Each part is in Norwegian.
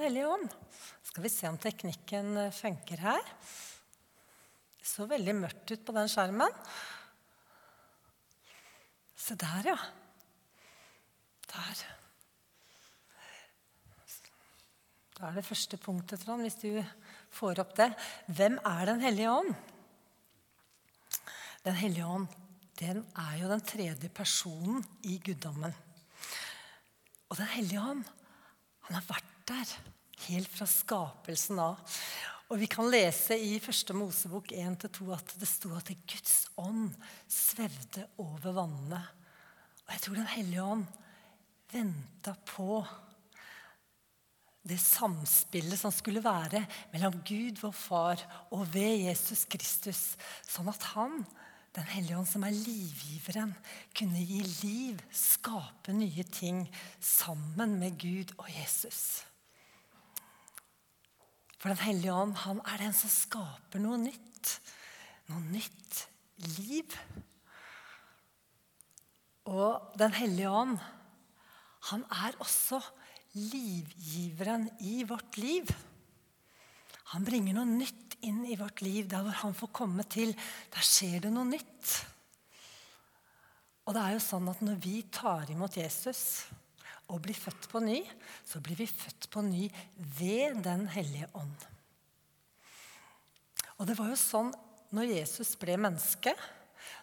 Den hellige ånd? Skal vi se om teknikken eh, funker her. Det så veldig mørkt ut på den skjermen. Se der, ja. Der. Da er det første punktet, Trond, hvis du får opp det. Hvem er Den hellige ånd? Den hellige ånd den er jo den tredje personen i guddommen. Og Den hellige ånd han har vært der helt fra skapelsen av. Og Vi kan lese i første Mosebok 1-2 at det sto at Guds ånd svevde over vannene. Og jeg tror Den hellige ånd venta på det samspillet som skulle være mellom Gud, vår Far, og ved Jesus Kristus. Sånn at han, Den hellige ånd, som er livgiveren, kunne gi liv, skape nye ting sammen med Gud og Jesus. For Den hellige ånd han er den som skaper noe nytt. Noe nytt liv. Og Den hellige ånd, han er også livgiveren i vårt liv. Han bringer noe nytt inn i vårt liv. Der hvor han får komme til, der skjer det noe nytt. Og det er jo sånn at når vi tar imot Jesus og bli født på ny, så blir vi født på ny ved Den hellige ånd. Og det var jo sånn når Jesus ble menneske,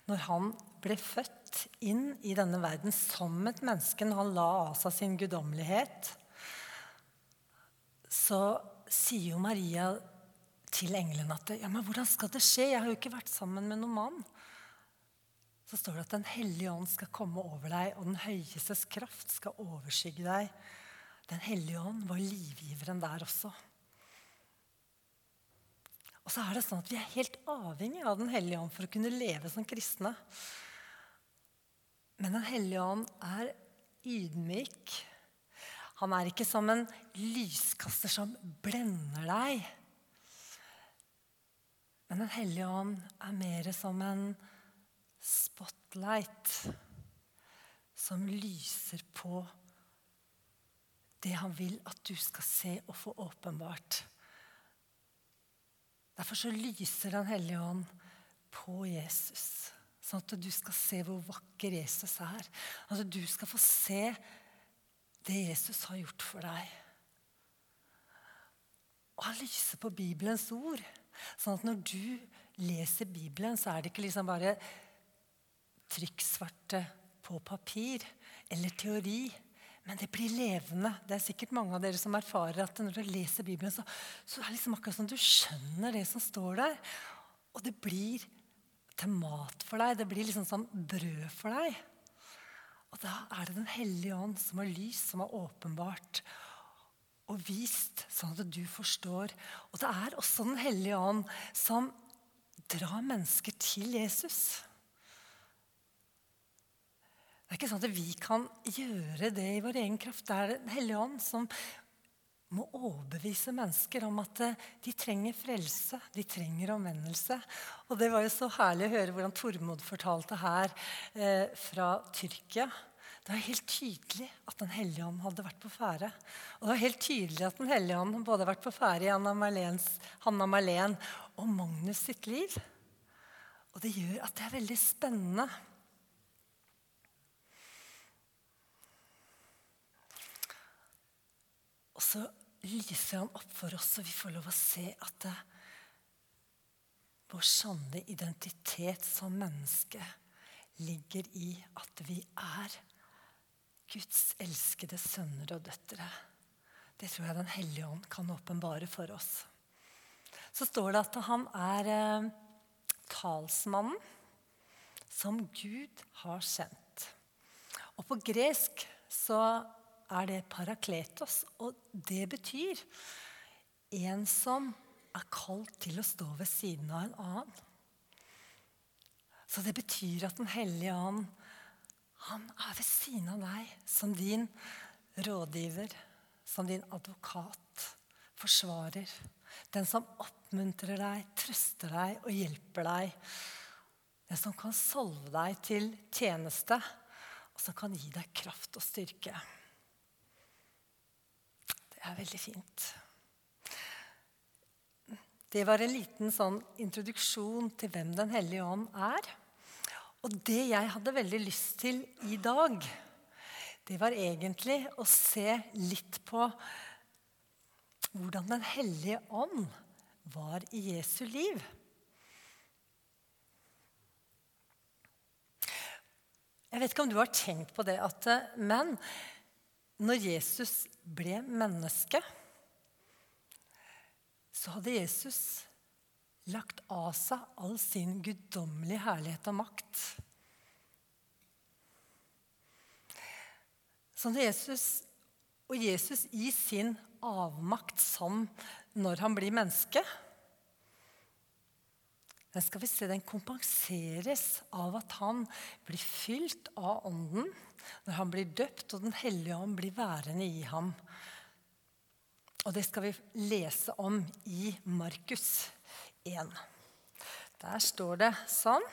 når han ble født inn i denne verden som et menneske, når han la av seg sin guddommelighet, så sier jo Maria til engelen at ja, men hvordan skal det skje? Jeg har jo ikke vært sammen med noen mann. Så står det at Den hellige ånd skal komme over deg, og den høyestes kraft skal overskygge deg. Den hellige ånd var livgiveren der også. Og så er det sånn at Vi er helt avhengig av Den hellige ånd for å kunne leve som kristne. Men Den hellige ånd er ydmyk. Han er ikke som en lyskaster som blender deg. Men Den hellige ånd er mer som en spotlight som lyser på det han vil at du skal se og få åpenbart. Derfor så lyser Den hellige ånd på Jesus. Sånn at du skal se hvor vakker Jesus er. At du skal få se det Jesus har gjort for deg. Og han lyser på Bibelens ord. Sånn at når du leser Bibelen, så er det ikke liksom bare trykksvarte på papir eller teori. Men det blir levende. Det er sikkert mange av dere som erfarer at når du leser Bibelen, så, så er det liksom akkurat som du skjønner det som står der. Og det blir til mat for deg. Det blir liksom som brød for deg. Og da er det Den hellige ånd som har lyst, som har åpenbart og vist, sånn at du forstår. Og det er også Den hellige ånd som drar mennesker til Jesus. Det er ikke sånn at vi kan gjøre det i vår egen kraft. Det er Den hellige ånd som må overbevise mennesker om at eh, de trenger frelse, de trenger omvendelse. Og Det var jo så herlig å høre hvordan Tormod fortalte her eh, fra Tyrkia. Det var helt tydelig at Den hellige ånd hadde vært på ferde. Og det var helt tydelig at Den hellige ånd både hadde vært på ferde i Anna Marlens, Hanna Marlen og Magnus sitt liv. Og det gjør at det er veldig spennende Og så lyser han opp for oss, så vi får lov å se at det, vår sanne identitet som menneske ligger i at vi er Guds elskede sønner og døtre. Det tror jeg Den hellige ånd kan åpenbare for oss. Så står det at han er eh, talsmannen som Gud har sendt. Og på gresk så er det parakletos. Og det betyr en som er kalt til å stå ved siden av en annen. Så det betyr at Den hellige ånd han er ved siden av deg som din rådgiver, som din advokat, forsvarer. Den som oppmuntrer deg, trøster deg og hjelper deg. Den som kan solve deg til tjeneste, og som kan gi deg kraft og styrke. Det er veldig fint. Det var en liten sånn introduksjon til hvem Den hellige ånd er. Og det jeg hadde veldig lyst til i dag, det var egentlig å se litt på hvordan Den hellige ånd var i Jesu liv. Jeg vet ikke om du har tenkt på det, Atte, men når Jesus ble menneske så hadde Jesus lagt av seg all sin guddommelige herlighet og makt. Så når Jesus, og Jesus i sin avmakt som når han blir menneske den skal vi se, den kompenseres av at han blir fylt av Ånden når han blir døpt, og Den hellige ånd blir værende i ham. Og det skal vi lese om i Markus 1. Der står det sånn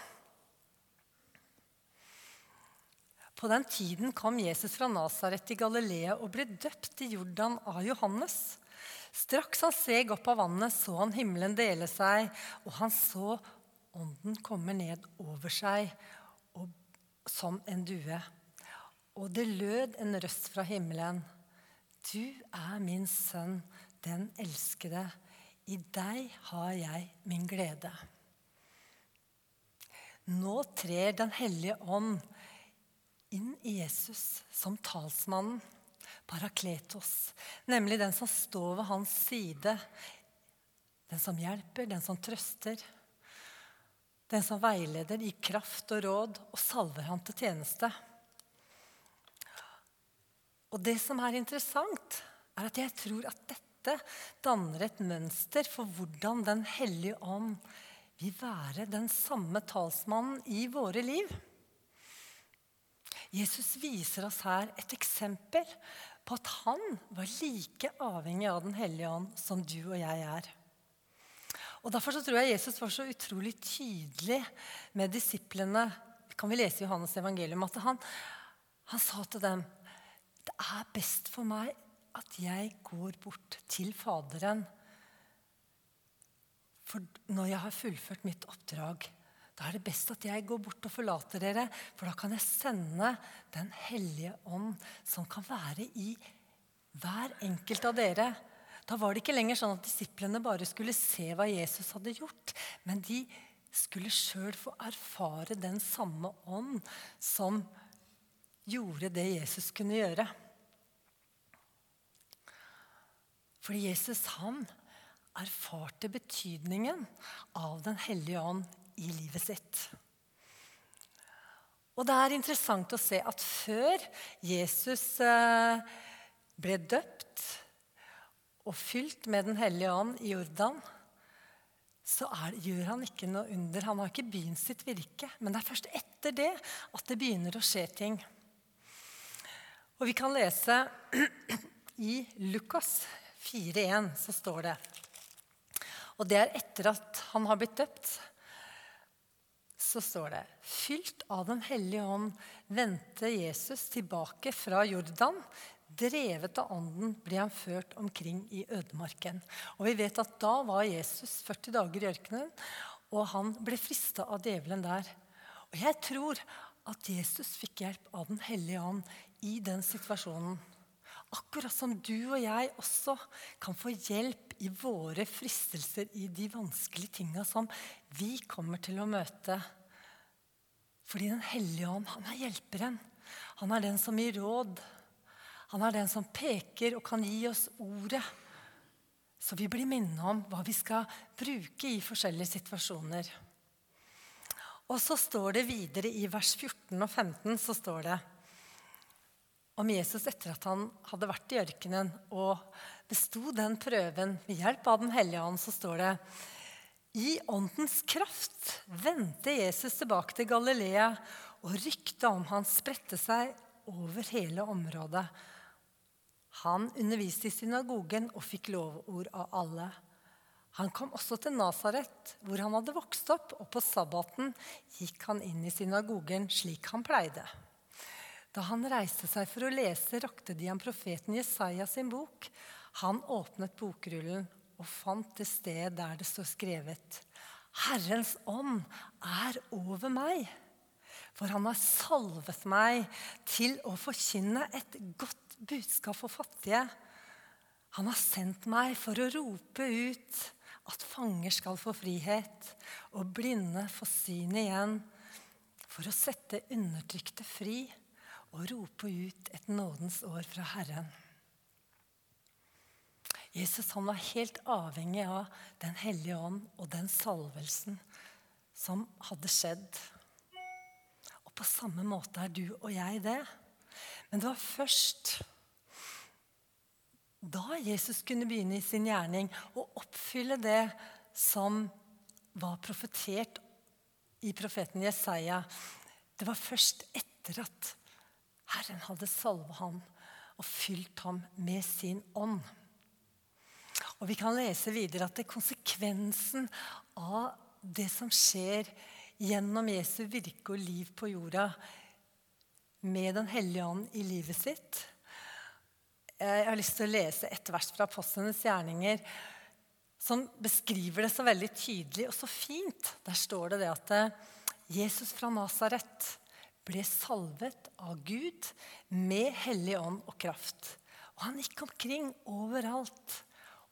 På den tiden kom Jesus fra Nasaret i Galilea og ble døpt i Jordan av Johannes. Straks han steg opp av vannet, så han himmelen dele seg, og han så ånden kommer ned over seg og, som en due. Og det lød en røst fra himmelen. Du er min sønn, den elskede. I deg har jeg min glede. Nå trer Den hellige ånd inn i Jesus som talsmannen, parakletos, nemlig den som står ved hans side, den som hjelper, den som trøster, den som veileder, gir kraft og råd og salver han til tjeneste. Og det som er interessant, er at jeg tror at dette danner et mønster for hvordan Den hellige ånd vil være den samme talsmannen i våre liv. Jesus viser oss her et eksempel på at han var like avhengig av Den hellige ånd som du og jeg er. Og Derfor så tror jeg Jesus var så utrolig tydelig med disiplene. kan vi lese i Johannes evangelium, at han, han sa til dem det er best for meg at jeg går bort til Faderen. For når jeg har fullført mitt oppdrag, da er det best at jeg går bort og forlater dere. For da kan jeg sende Den hellige ånd, som kan være i hver enkelt av dere. Da var det ikke lenger sånn at disiplene bare skulle se hva Jesus hadde gjort. Men de skulle sjøl få erfare den samme ånd som gjorde det Jesus kunne gjøre. Fordi Jesus han erfarte betydningen av Den hellige ånd i livet sitt. Og det er interessant å se at før Jesus eh, ble døpt og fylt med Den hellige ånd i Jordan, så er, gjør han ikke noe under. Han har ikke begynt sitt virke. Men det er først etter det at det begynner å skje ting. Og vi kan lese i Lukas 4,1, så står det Og det er etter at han har blitt døpt. Så står det Fylt av Den hellige ånd vendte Jesus tilbake fra Jordan Drevet av Ånden ble han ført omkring i ødemarken. Og vi vet at Da var Jesus 40 dager i ørkenen, og han ble frista av djevelen der. Og Jeg tror at Jesus fikk hjelp av Den hellige ånd i den situasjonen. Akkurat som du og jeg også kan få hjelp i våre fristelser i de vanskelige tinga som vi kommer til å møte. Fordi Den hellige ånd, han er hjelperen. Han er den som gir råd. Han er den som peker og kan gi oss ordet. Så vi blir minnet om hva vi skal bruke i forskjellige situasjoner. Og så står det videre i vers 14 og 15 så står det om Jesus etter at han hadde vært i ørkenen og besto den prøven ved hjelp av Den hellige ånd, så står det i åndens kraft vendte Jesus tilbake til Galilea, og ryktet om han spredte seg over hele området. Han underviste i synagogen og fikk lovord av alle. Han kom også til Nasaret, hvor han hadde vokst opp, og på sabbaten gikk han inn i synagogen slik han pleide. Da han reiste seg for å lese, rakte de ham profeten Jesaja sin bok. Han åpnet bokrullen og fant det sted der det står skrevet Herrens ånd er over meg, for han har salvet meg til å forkynne et godt budskap for fattige. Han har sendt meg for å rope ut at fanger skal få frihet, og blinde få syn igjen, for å sette undertrykte fri og rope ut et nådens år fra Herren. Jesus han var helt avhengig av Den hellige ånd og den salvelsen som hadde skjedd. Og på samme måte er du og jeg det. Men det var først da Jesus kunne begynne i sin gjerning å oppfylle det som var profetert i profeten Jesaja. Det var først etter at Herren hadde salvet ham og fylt ham med sin ånd. Og Vi kan lese videre at det er konsekvensen av det som skjer gjennom Jesu virke og liv på jorda, med Den hellige ånd i livet sitt. Jeg har lyst til å lese et vers fra Apostlenes gjerninger som beskriver det så veldig tydelig og så fint. Der står det det at eh, Jesus fra Nasaret ble salvet av Gud med hellig ånd og kraft. Og han gikk omkring overalt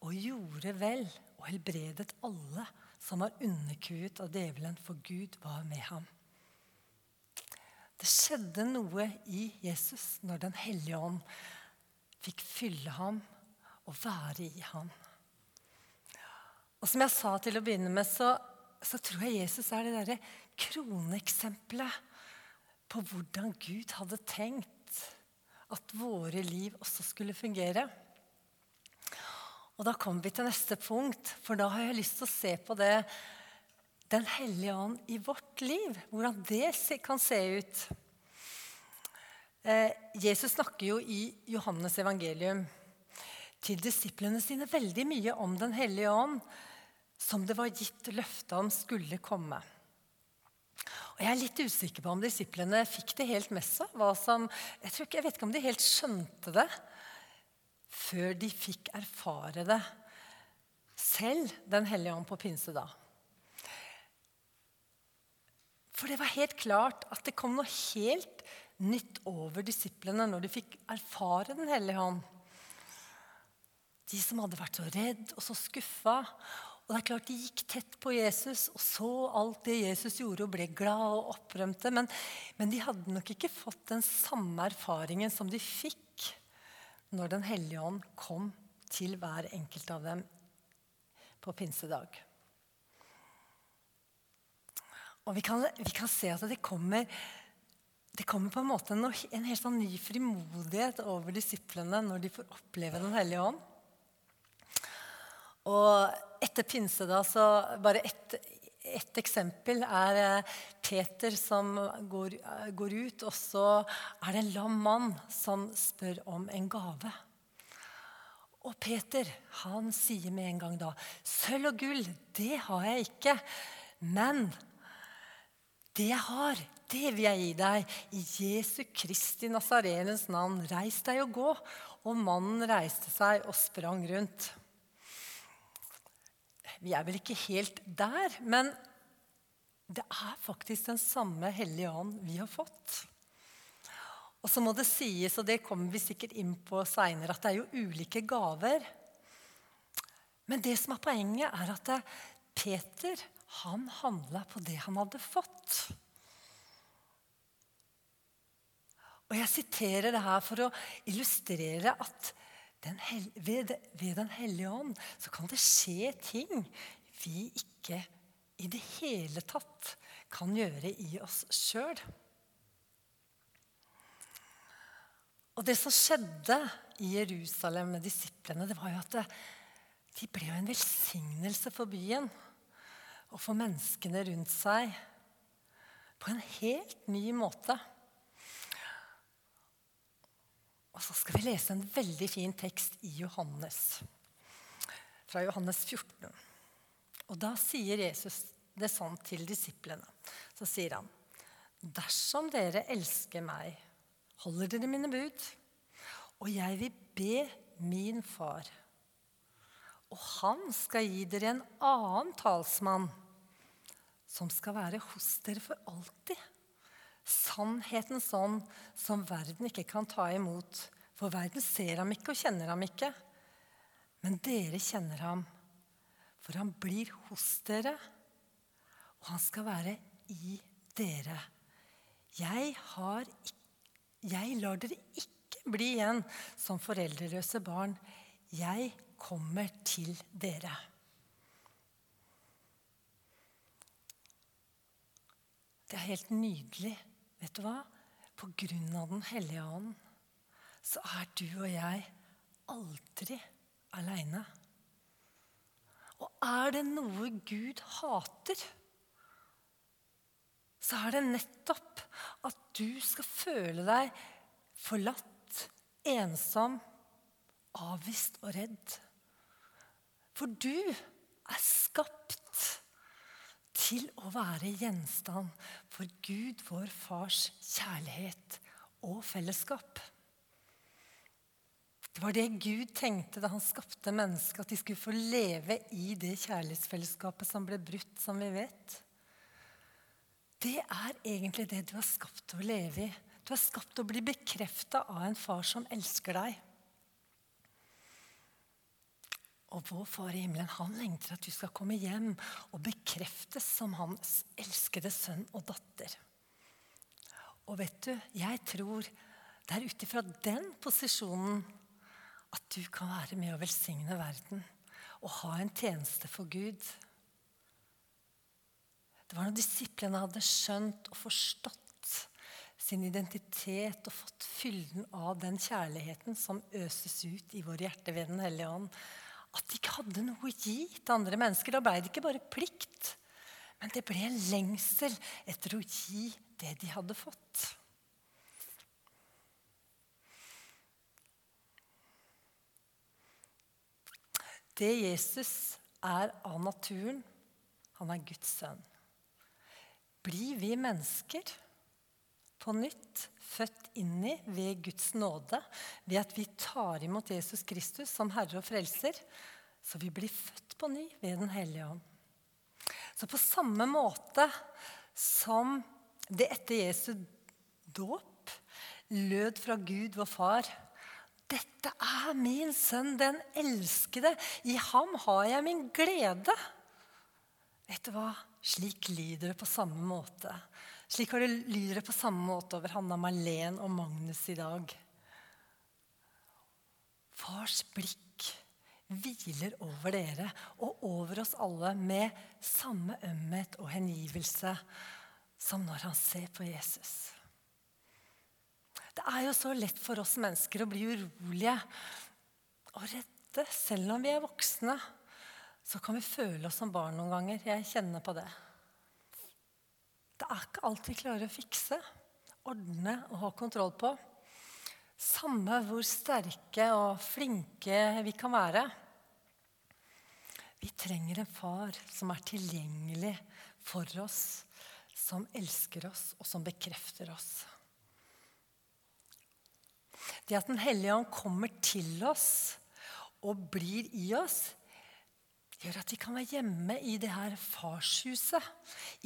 og gjorde vel og helbredet alle som var underkuet av djevelen, for Gud var med ham. Det skjedde noe i Jesus når Den hellige ånd fikk fylle ham og være i ham. Og som jeg sa til å begynne med, så, så tror jeg Jesus er det derre kroneeksempelet på hvordan Gud hadde tenkt at våre liv også skulle fungere. Og da kommer vi til neste punkt, for da har jeg lyst til å se på det Den hellige ånd i vårt liv. Hvordan det kan se ut. Eh, Jesus snakker jo i Johannes evangelium til disiplene sine veldig mye om Den hellige ånd, som det var gitt løfte om skulle komme. Og Jeg er litt usikker på om disiplene fikk det helt med seg. Jeg, jeg vet ikke om de helt skjønte det før de fikk erfare det selv, Den hellige ånd, på pinsedag. For det var helt klart at det kom noe helt nytt over disiplene når de fikk erfare Den hellige hånd. De som hadde vært så redd og så skuffa. Og det er klart De gikk tett på Jesus og så alt det Jesus gjorde, og ble glad og opprømte. Men, men de hadde nok ikke fått den samme erfaringen som de fikk når Den hellige ånd kom til hver enkelt av dem på pinsedag. Og vi kan, vi kan se at det kommer, det kommer på en måte en, en helt sånn ny frimodighet over disiplene når de får oppleve Den hellige ånd. Og etter pinse da, så bare ett et eksempel er eh, Peter som går, eh, går, ut, og så er det en lam mann som spør om en gave. Og Peter han sier med en gang da Sølv og gull, det har jeg ikke. Men det jeg har, det vil jeg gi deg. I Jesu Kristi Nazarenens navn, reis deg og gå. Og mannen reiste seg og sprang rundt. Vi er vel ikke helt der, men det er faktisk den samme Hellige Ånd vi har fått. Og så må det sies, og det kommer vi sikkert inn på seinere, at det er jo ulike gaver. Men det som er poenget, er at Peter han handla på det han hadde fått. Og Jeg siterer det her for å illustrere at den ved, ved Den hellige ånd så kan det skje ting vi ikke i det hele tatt kan gjøre i oss sjøl. Og det som skjedde i Jerusalem med disiplene, det var jo at de ble en velsignelse for byen og for menneskene rundt seg på en helt ny måte. Og så skal vi lese en veldig fin tekst i Johannes, fra Johannes 14. Og da sier Jesus det sånn til disiplene. Så sier han, dersom dere elsker meg, holder dere mine bud, og jeg vil be min far, og han skal gi dere en annen talsmann, som skal være hos dere for alltid. Sannhetens ånd som verden ikke kan ta imot. For verden ser ham ikke og kjenner ham ikke. Men dere kjenner ham, for han blir hos dere, og han skal være i dere. Jeg, har, jeg lar dere ikke bli igjen som foreldreløse barn. Jeg kommer til dere. Det er helt nydelig. Vet du hva? På grunn av Den hellige ånd så er du og jeg aldri aleine. Og er det noe Gud hater, så er det nettopp at du skal føle deg forlatt, ensom, avvist og redd. For du er skapt til å være gjenstand for Gud, vår Fars kjærlighet og fellesskap. Det var det Gud tenkte da han skapte mennesket, at de skulle få leve i det kjærlighetsfellesskapet som ble brutt, som vi vet. Det er egentlig det du er skapt til å leve i. Du er skapt til å bli bekrefta av en far som elsker deg. Og vår Far i himmelen han lengter at du skal komme hjem og bekreftes som hans elskede sønn og datter. Og vet du, jeg tror det er ut ifra den posisjonen at du kan være med å velsigne verden og ha en tjeneste for Gud. Det var når disiplene hadde skjønt og forstått sin identitet og fått fylden av den kjærligheten som øses ut i vår hjerte ved Den hellige ånd, at de ikke hadde noe å gi til andre mennesker. Da ble det ikke bare plikt, men det ble en lengsel etter å gi det de hadde fått. Det Jesus er av naturen, han er Guds sønn. Blir vi mennesker på nytt født inn i ved Guds nåde, ved at vi tar imot Jesus Kristus som Herre og Frelser, så vi blir født på ny ved Den hellige ånd. Så på samme måte som det etter Jesu dåp lød fra Gud, vår Far dette er min sønn, den elskede. I ham har jeg min glede. Vet du hva? Slik lyder det på samme måte. Slik har det lyder det på samme måte over Hanna Marlen og Magnus i dag. Fars blikk hviler over dere og over oss alle med samme ømhet og hengivelse som når han ser på Jesus. Det er jo så lett for oss mennesker å bli urolige og redde. Selv om vi er voksne, så kan vi føle oss som barn noen ganger. Jeg kjenner på det. Det er ikke alt vi klarer å fikse, ordne og ha kontroll på. Samme hvor sterke og flinke vi kan være. Vi trenger en far som er tilgjengelig for oss, som elsker oss, og som bekrefter oss. Det at Den hellige ånd kommer til oss og blir i oss, gjør at vi kan være hjemme i det her farshuset.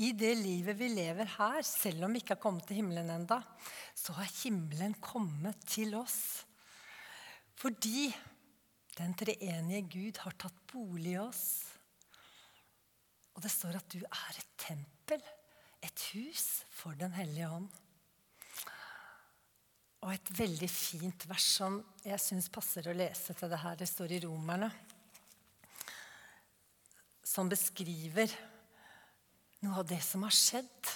I det livet vi lever her, selv om vi ikke har kommet til himmelen enda, så har himmelen kommet til oss. Fordi den treenige Gud har tatt bolig i oss. Og det står at du er et tempel, et hus for Den hellige ånd. Og et veldig fint vers som jeg syns passer å lese til det her. Det står i Romerne. Som beskriver noe av det som har skjedd.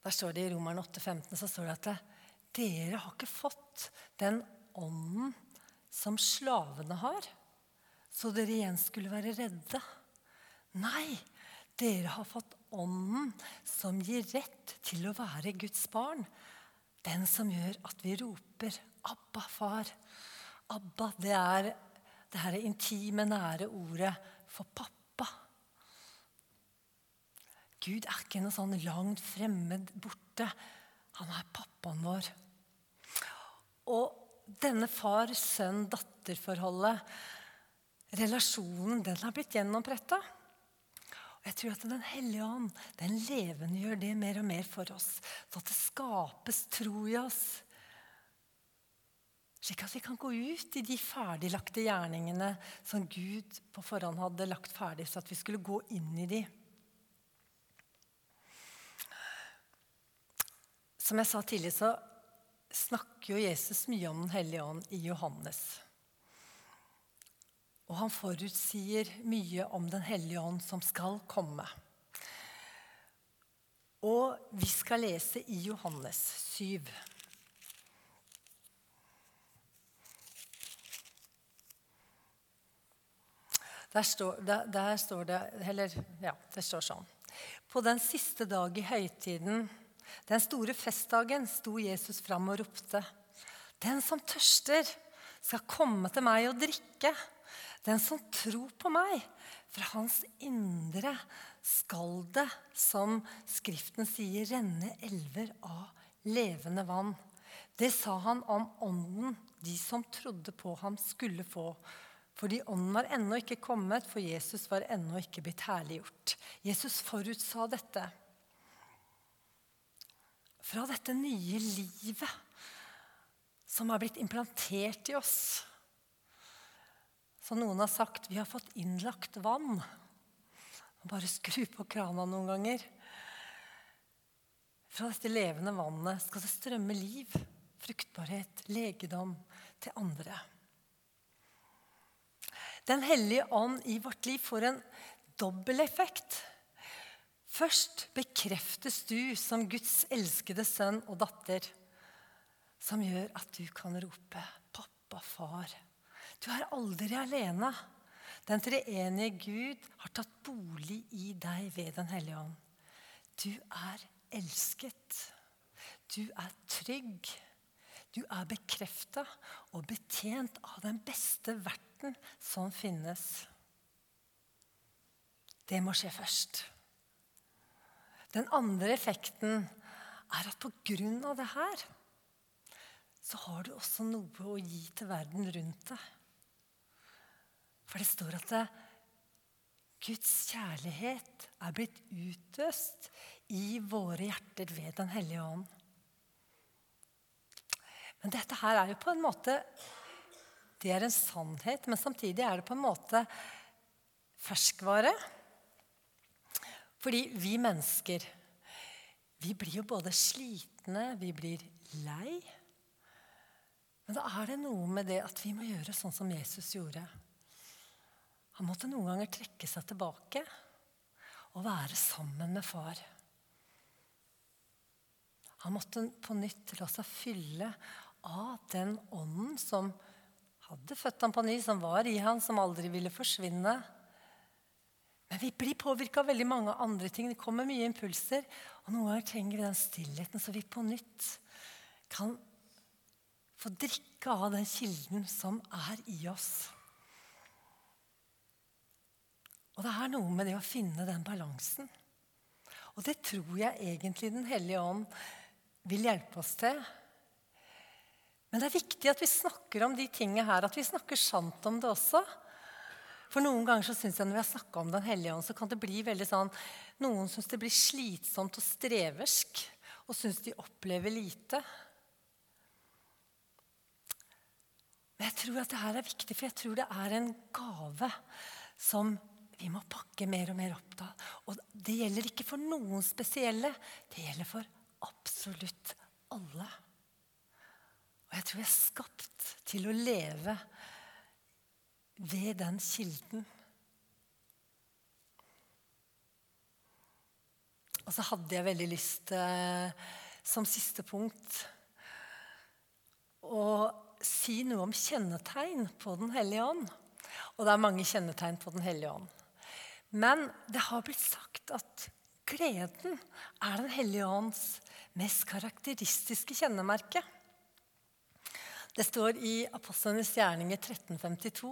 Der står det I Romerne 8,15 så står det at dere har ikke fått den ånden som slavene har, så dere igjen skulle være redde. Nei, dere har fått ånden som gir rett til å være Guds barn. Den som gjør at vi roper 'Abba, far'. Abba, det er det her intime, nære ordet for pappa. Gud er ikke noe sånn langt fremmed borte. Han er pappaen vår. Og denne far-sønn-datter-forholdet, relasjonen, den har blitt gjennompretta. Jeg tror at Den hellige ånd den levendegjør det mer og mer for oss. Så at det skapes tro i oss. Slik at vi kan gå ut i de ferdiglagte gjerningene som Gud på forhånd hadde lagt ferdig, så at vi skulle gå inn i de. Som jeg sa tidlig, så snakker jo Jesus mye om Den hellige ånd i Johannes. Og han forutsier mye om Den hellige ånd som skal komme. Og vi skal lese i Johannes 7. Der står, der, der står det Eller, ja, det står sånn. På den siste dag i høytiden, den store festdagen, sto Jesus fram og ropte. Den som tørster, skal komme til meg og drikke. Den som tror på meg, fra hans indre skal det, som Skriften sier, renne elver av levende vann. Det sa han om ånden de som trodde på ham, skulle få. Fordi ånden var ennå ikke kommet, for Jesus var ennå ikke blitt herliggjort. Jesus forutsa dette. Fra dette nye livet som er blitt implantert i oss. Som noen har sagt, vi har fått innlagt vann. Bare skru på krana noen ganger. Fra dette levende vannet skal det strømme liv, fruktbarhet, legedom til andre. Den hellige ånd i vårt liv får en dobbel effekt. Først bekreftes du som Guds elskede sønn og datter, som gjør at du kan rope 'Pappa, far'. Du er aldri alene. Den treenige Gud har tatt bolig i deg ved Den hellige ånd. Du er elsket. Du er trygg. Du er bekrefta og betjent av den beste verten som finnes. Det må skje først. Den andre effekten er at på grunn av det her så har du også noe å gi til verden rundt deg. For det står at det, Guds kjærlighet er blitt utøst i våre hjerter ved Den hellige ånd. Men dette her er jo på en måte Det er en sannhet, men samtidig er det på en måte ferskvare. Fordi vi mennesker, vi blir jo både slitne, vi blir lei. Men da er det noe med det at vi må gjøre sånn som Jesus gjorde. Han måtte noen ganger trekke seg tilbake og være sammen med far. Han måtte på nytt la seg fylle av den ånden som hadde født ham på ny, som var i han, som aldri ville forsvinne. Men vi blir påvirka av veldig mange andre ting. Det kommer mye impulser. Og noen ganger trenger vi den stillheten, så vi på nytt kan få drikke av den kilden som er i oss. Og det er noe med det å finne den balansen. Og det tror jeg egentlig Den hellige ånd vil hjelpe oss til. Men det er viktig at vi snakker om de tingene her, at vi snakker sant om det også. For noen ganger så synes jeg når vi har snakka om Den hellige ånd, så kan det bli veldig sånn Noen syns det blir slitsomt og streversk, og syns de opplever lite. Men jeg tror at det her er viktig, for jeg tror det er en gave som vi må pakke mer og mer opp av. Og det gjelder ikke for noen spesielle. Det gjelder for absolutt alle. Og jeg tror jeg er skapt til å leve ved den kilden. Og så hadde jeg veldig lyst, eh, som siste punkt, å si noe om kjennetegn på Den hellige ånd. Og det er mange kjennetegn på Den hellige ånd. Men det har blitt sagt at gleden er Den hellige ånds mest karakteristiske kjennemerke. Det står i Apostlenes gjerninger 1352.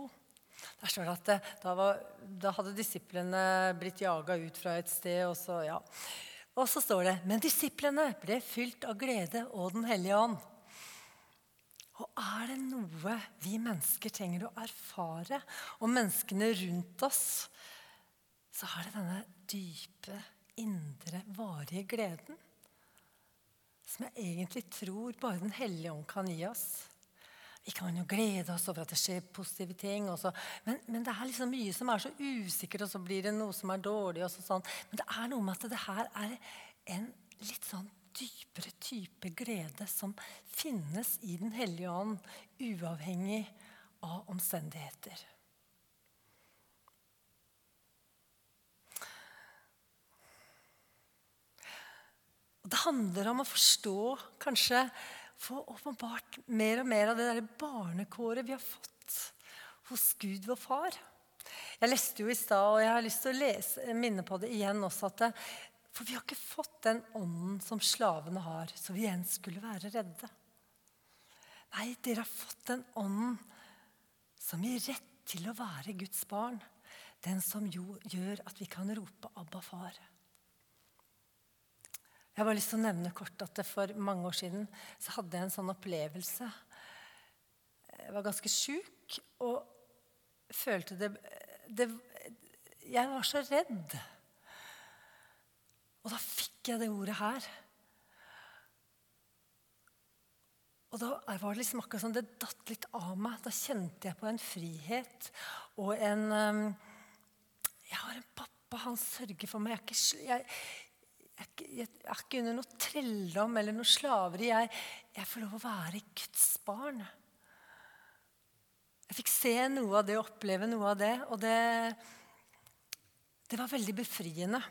Der står det at det, da, var, da, hadde disiplene blitt jaga ut fra et sted. Og så, ja. og så står det Men disiplene ble fylt av glede og Den hellige ånd. Og er det noe vi mennesker trenger å erfare om menneskene rundt oss, så er det denne dype, indre, varige gleden. Som jeg egentlig tror bare Den hellige ånd kan gi oss. Vi kan jo glede oss over at det skjer positive ting. Men, men, det er liksom mye som er så usikkert, og så blir det noe som er dårlig. og så, sånn. Men det er noe med at det her er en litt sånn dypere type glede som finnes i Den hellige ånd, uavhengig av omstendigheter. Og det handler om å forstå, kanskje få åpenbart mer og mer av det der barnekåret vi har fått hos Gud vår far. Jeg leste jo i stad, og jeg har lyst til å lese, minne på det igjen også, at det, for vi har ikke fått den ånden som slavene har, så vi igjen skulle være redde. Nei, dere har fått den ånden som gir rett til å være Guds barn. Den som jo gjør at vi kan rope 'Abba, far'. Jeg har bare lyst til å nevne kort at For mange år siden så hadde jeg en sånn opplevelse. Jeg var ganske sjuk og følte det, det Jeg var så redd. Og da fikk jeg det ordet her. Og da var det liksom akkurat som det datt litt av meg. Da kjente jeg på en frihet og en Jeg har en pappa, han sørger for meg. Jeg er ikke, jeg, jeg, er ikke under noe trelldom eller noe slaveri. Jeg, jeg, får lov å være Guds barn. Jeg fikk se noe av det, oppleve noe av det. Og det, det var veldig befriende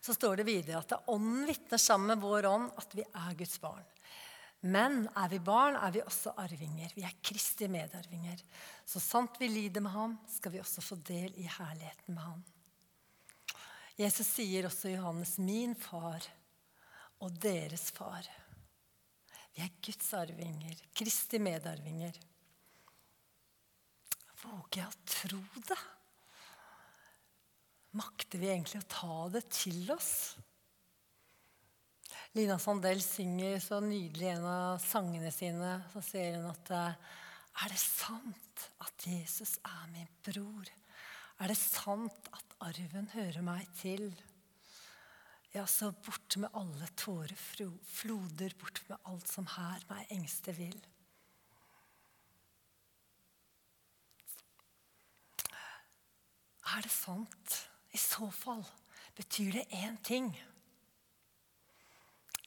så står det videre at Ånden vitner sammen med vår ånd at vi er Guds barn. Men er vi barn, er vi også arvinger. Vi er Kristi medarvinger. Så sant vi lider med ham, skal vi også få del i herligheten med ham. Jesus sier også Johannes, 'Min far og deres far'. Vi er Guds arvinger, Kristi medarvinger. Våger jeg å tro det? Makter vi egentlig å ta det til oss? Lina Sandell synger så nydelig en av sangene sine. Så sier hun at er det sant at Jesus er min bror? Er det sant at arven hører meg til? Ja, så bort med alle tårer, floder, bort med alt som her meg engste vil. Er det sant? I så fall betyr det én ting.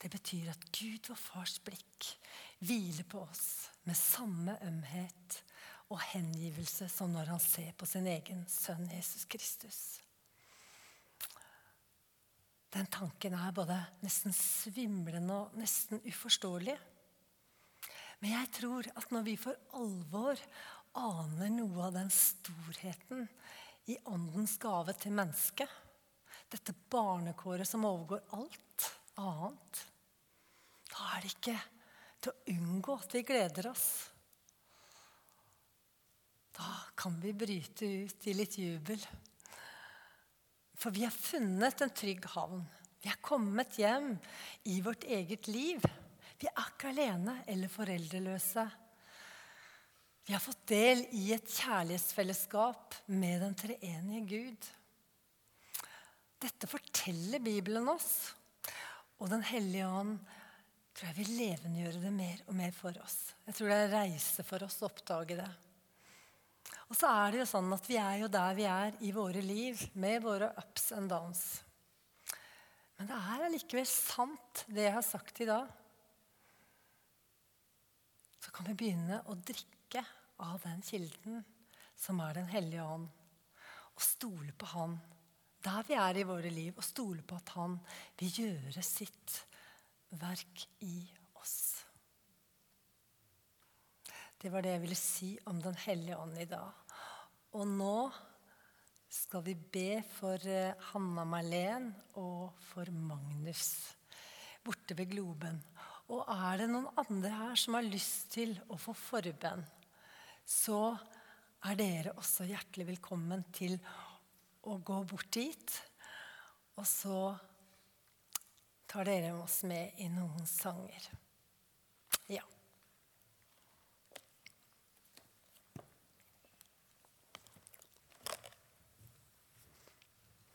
Det betyr at Gud og fars blikk hviler på oss med samme ømhet og hengivelse som når han ser på sin egen sønn Jesus Kristus. Den tanken er både nesten svimlende og nesten uforståelig. Men jeg tror at når vi for alvor aner noe av den storheten i åndens gave til mennesket. Dette barnekåret som overgår alt annet. Da er det ikke til å unngå at vi gleder oss. Da kan vi bryte ut i litt jubel. For vi har funnet en trygg havn. Vi er kommet hjem i vårt eget liv. Vi er ikke alene eller foreldreløse. Vi har fått del i et kjærlighetsfellesskap med den treenige Gud. Dette forteller Bibelen oss. Og Den hellige ånd tror jeg vil levendegjøre det mer og mer for oss. Jeg tror det er en reise for oss å oppdage det. Og så er det jo sånn at vi er jo der vi er i våre liv, med våre ups and downs. Men det er allikevel sant, det jeg har sagt i dag. Så kan vi begynne å drikke av den kilden som er Den hellige ånd, og stole på Han der vi er i våre liv, og stole på at Han vil gjøre sitt verk i oss. Det var det jeg ville si om Den hellige ånd i dag. Og nå skal vi be for eh, Hanna Marlen og for Magnus borte ved Globen. Og er det noen andre her som har lyst til å få forbønn? så er dere også hjertelig velkommen til å gå bort dit. Og så tar dere oss med i noen sanger. Ja.